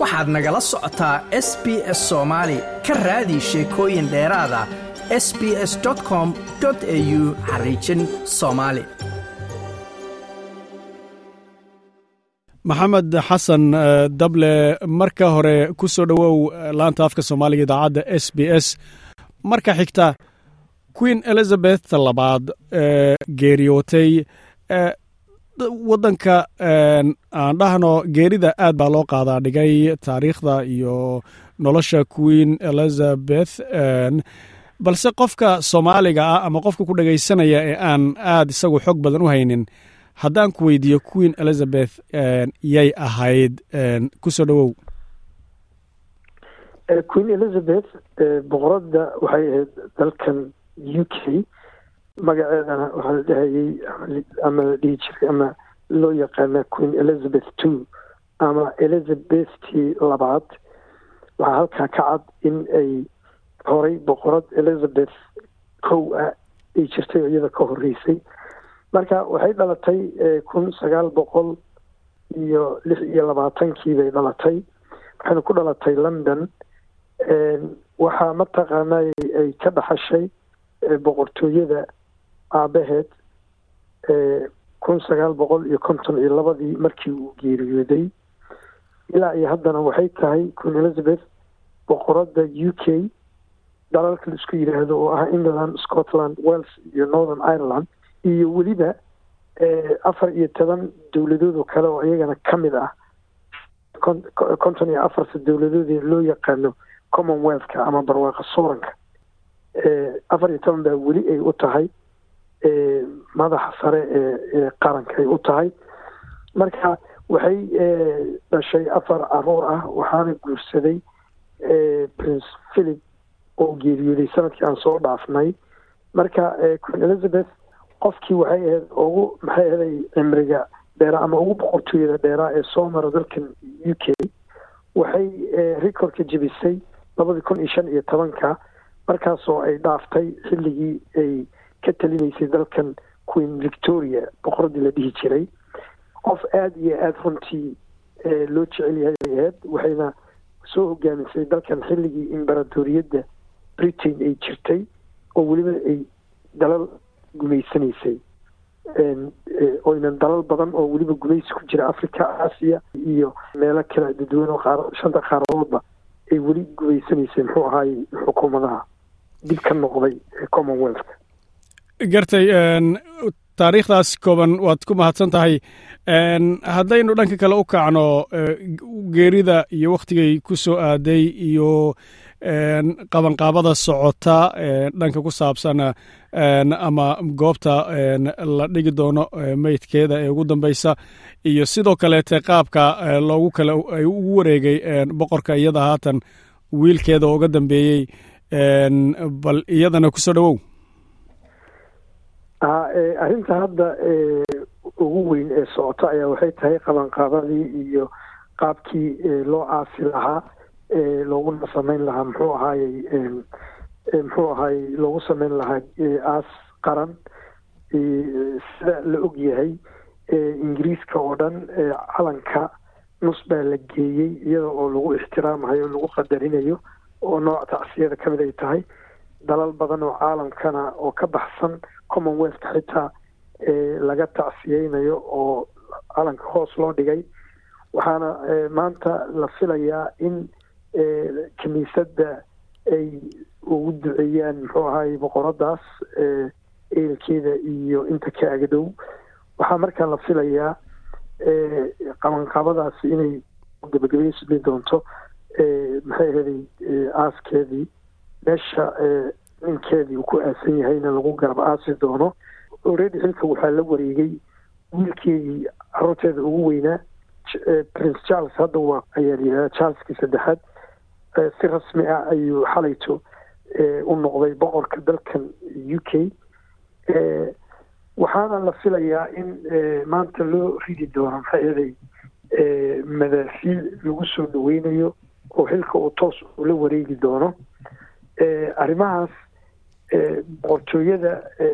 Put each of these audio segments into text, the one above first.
waxaad nagala socotaa s b s soomaali ka raadi sheekooyin dheeraada s b s com au xariijin soomaali maxamed xasan dable marka hore ku soo dhowow laanta afka soomaaliga idaacadda s b s. Marka xigta queen elizabeth labaad geeriyootay waddanka aan dhahno geerida aad baa loo qaadaa dhigay taariikhda iyo nolosha queen elizabeth balse qofka soomaaliga ah ama qofka ku dhegaysanaya ee aan aad isagu xog badan u haynin haddaan ku weydiiyo queen elizabeth yay ahayd ku soo dhowow queen elizabeth boqoradda waxay ahayd dalkan u k magaceedana waxaa la dhahayey ama la dhihi jiray ama loo yaqaana queen elizabeth two ama elizabethtii labaad. Waxaa halkaa ka cad in ay horay boqorad elizabeth kow ah ay jirtay oo iyada ka horeysay marka waxay dhalatay kun sagaal boqol iyo lix iyo labaatankii bay dhalatay. Waxayna ku dhalatay london. Waxaa mataqaanay ay ka dhaxashay boqortooyada aabaheed kun sagaal boqol iyo konton iyo labadii markii uu geeriyooday. Ilaa iyo haddana waxay tahay queen elizabeth boqoradda u k dalalka la isku yidhaahdo oo ah england scotland wales iyo northern ireland iyo weliba afar iyo toban dowladood oo kale oo iyagana ka mid ah. Konton iyo afarta dowladoodee loo yaqaano commonwealthka ama barwaaqa sooranka afar iyo toban baa weli ay u tahay madaxa sare ee qaranka ay u tahay. Marka waxay dhashay afar carruur ah waxaana guursaday prince philip oo geeriyooday sannadkii aan soo dhaafnay. Marka queen elizabeth qofkii waxay ahayd ugu maxay ahaday cimriga dheeraa ama ugu boqortooyada dheeraa ee soo mara dalkan u k waxay recordka jebisay labadii kun iyo shan iyo tobanka markaasoo ay dhaaftay xilligii ay ka talinaysay dalkan queen victoria boqoradii la dhihi jiray qof aada iyo aada runtii loo jecel yahay ay ahayd waxayna soo hogaamisay dalkan xilligii imberatoriyadda britain ay jirtay oo weliba ay dalal gumaysanaysay oynan dalal badan oo weliba gumaysi ku jira africa aasiya iyo meelo kale dadweyne oo shanta qaaradoodba ay weli gumaysanaysay muxuu ahaayey xukuumadaha dib ka noqday commonwealthka gartay taariikhdaas kooban waad ku mahadsan tahay haddaynu dhanka kale u kacno geerida iyo wakhtigay ku soo aaday iyo qabanqaabada socota dhanka ku saabsan ama goobta la dhigi doono meydkeeda ee ugu dambeysa. Iyo sidoo kaleete qaabka loogu kale ugu wareegay boqorka iyada haatan wiilkeeda uga dambeeyey bal iyadana ku soo dhowow arrinta hadda ugu weyn ee socota ayaa waxay tahay qabanqaabadii iyo qaabkii loo aasi lahaa looguna samayn lahaa muxuu ahaayey muxuu ahaayey loogu samayn lahaa aas qaran sida la og yahay ingiriiska oo dhan calanka nus baa la geeyey iyada oo lagu ixtiraamayo lagu qadarinayo oo nooc tacsiyada ka mid ay tahay dalal badan oo caalamkana oo ka baxsan commonwealthka xitaa laga tacsiyeynayo oo calanka hoos loo dhigay. Waxaana maanta la filayaa in kiniisadda ay ugu duceeyaan muxuu ahaay boqoradaas eelkeeda iyo inta ka agdhow waxaa markaa la filayaa qabanqaabadaasi inay gabagabaysmi doonto maxay ahaday aaskeedii. Meesha ninkeedii uu ku aasan yahayna lagu garab aasi doono. Already xilka waxaa la wareegay wiilkeedii caruurteeda ugu weynaa prince charles. Hadda waa ayaa la yidhahda charleskii saddexaad. Si rasmi ah ayuu xalayto u noqday boqorka dalkan u k. Waxaana la filayaa in maanta loo ridi doono maxay ahaday madaafiic lagu soo dhaweynayo oo xilka uu toos ula wareegi doono. Arrimahaas boqortooyada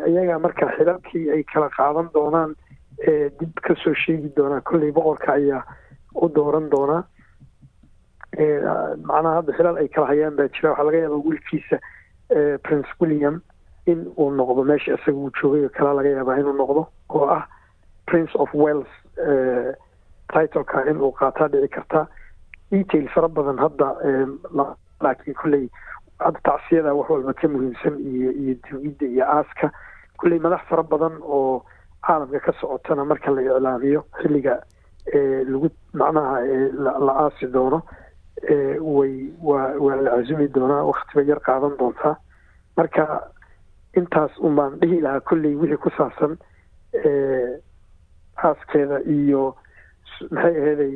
iyaga marka xilalkii ay kala qaadan doonaan dib ka soo sheegi doonaa kolley boqorka ayaa u dooran doonaa. Macnaha hadda xilal ay kala hayaan baa jira. Waxaa laga yaabaa wiilkiisa prince william in uu noqdo meesha isaga uu joogay oo kalaa laga yaabaa inuu noqdo oo ah prince of wales titleka in uu qaataa dhici kartaa. Detail fara badan hadda laakiin kolley hadda tacsiyada wax walba ka muhiimsan iyo iyo dawidda iyo aaska. Kolley madax fara badan oo caalamka ka socotana marka la iclaamiyo xilliga lagu macnaha la aasi doono way waa waa la casumi doonaa waktiba yar qaadan doontaa. Marka intaas un baan dhihi lahaa kolley wixii ku saabsan aaskeeda iyo maxay aheeday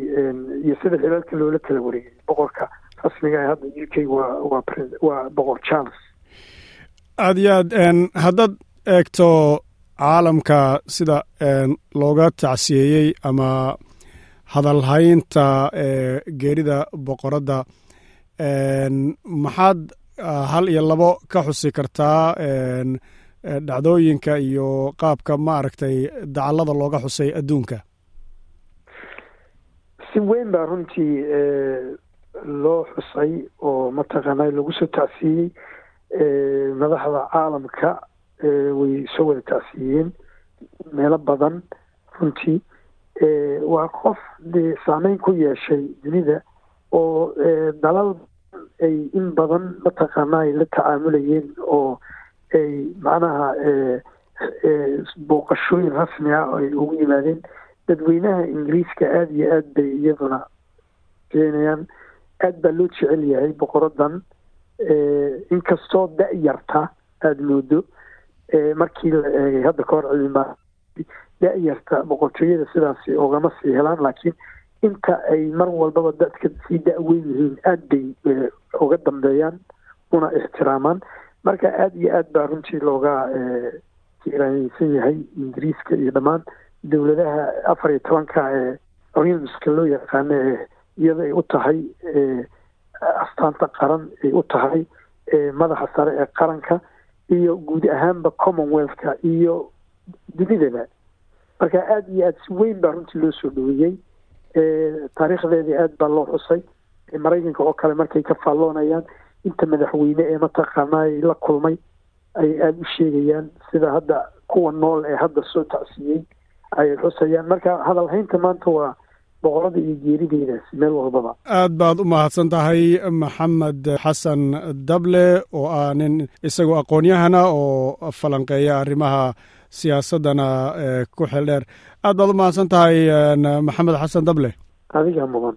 iyo sida xilalka loola kala wareegay boqorka rasmiga ee hadda k waa waa waa boqor charles aada iyo aad haddaad eegto caalamka sida looga tacsiyeeyey ama hadalhaynta geerida boqoradda maxaad hal iyo labo ka xusi kartaa dhacdooyinka iyo qaabka maaragtay dacallada looga xusay adduunka. Si weyn baa runtii loo xusay oo mataqaanaa lagu soo tacsiiyey madaxda caalamka way soo wada tacsiiyeen meelo badan runtii. Waa qof dee saameyn ku yeeshay dunida oo dalal ay in badan mataqaanaa ay la tacaamulayeen oo ay macnaha booqashooyin rasmi ah ay ugu yimaadeen. Dadweynaha ingiriiska aada iyo aad bay iyaduna keenayaan aad baa loo jecel yahay boqoradan inkastoo da-yarta aada moodo markii la eegay hadda ka hor da-yarta boqortooyada sidaasi ogama sii helaan laakiin inta ay mar walbaba dadka sii da-weyn yihiin aad bay uga dambeeyaan una ixtiraamaan marka aada iyo aad baa runtii looga kiiraaneysan yahay ingiriiska iyo dhammaan dowladaha afar iyo tobanka ee realmska loo yaqaano ee iyada ay u tahay astaanta qaran ay u tahay madaxa sare ee qaranka iyo guud ahaanba commonwealthka iyo dunidaba marka aada iyo aad si weyn baa runtii loo soo dhaweeyey taariikhdeedii aad baa loo xusay maraykanka oo kale markay ka faalloonayaan inta madaxweyne ee mataqaanaa la kulmay ay aada u sheegayaan sida hadda kuwa nool ee hadda soo tacsiiyey ay xusayaan. Marka hadalhaynta maanta waa boqorada iyo geerideedaas meel walbaba. Aad baad u mahadsan tahay maxamed xasan dable oo ah nin isagoo aqoon-yahana oo falanqeeya arrimaha siyaasaddana ku xeel dheer. Aad baad u mahadsan tahay maxamed xasan dable? Adigaa mudan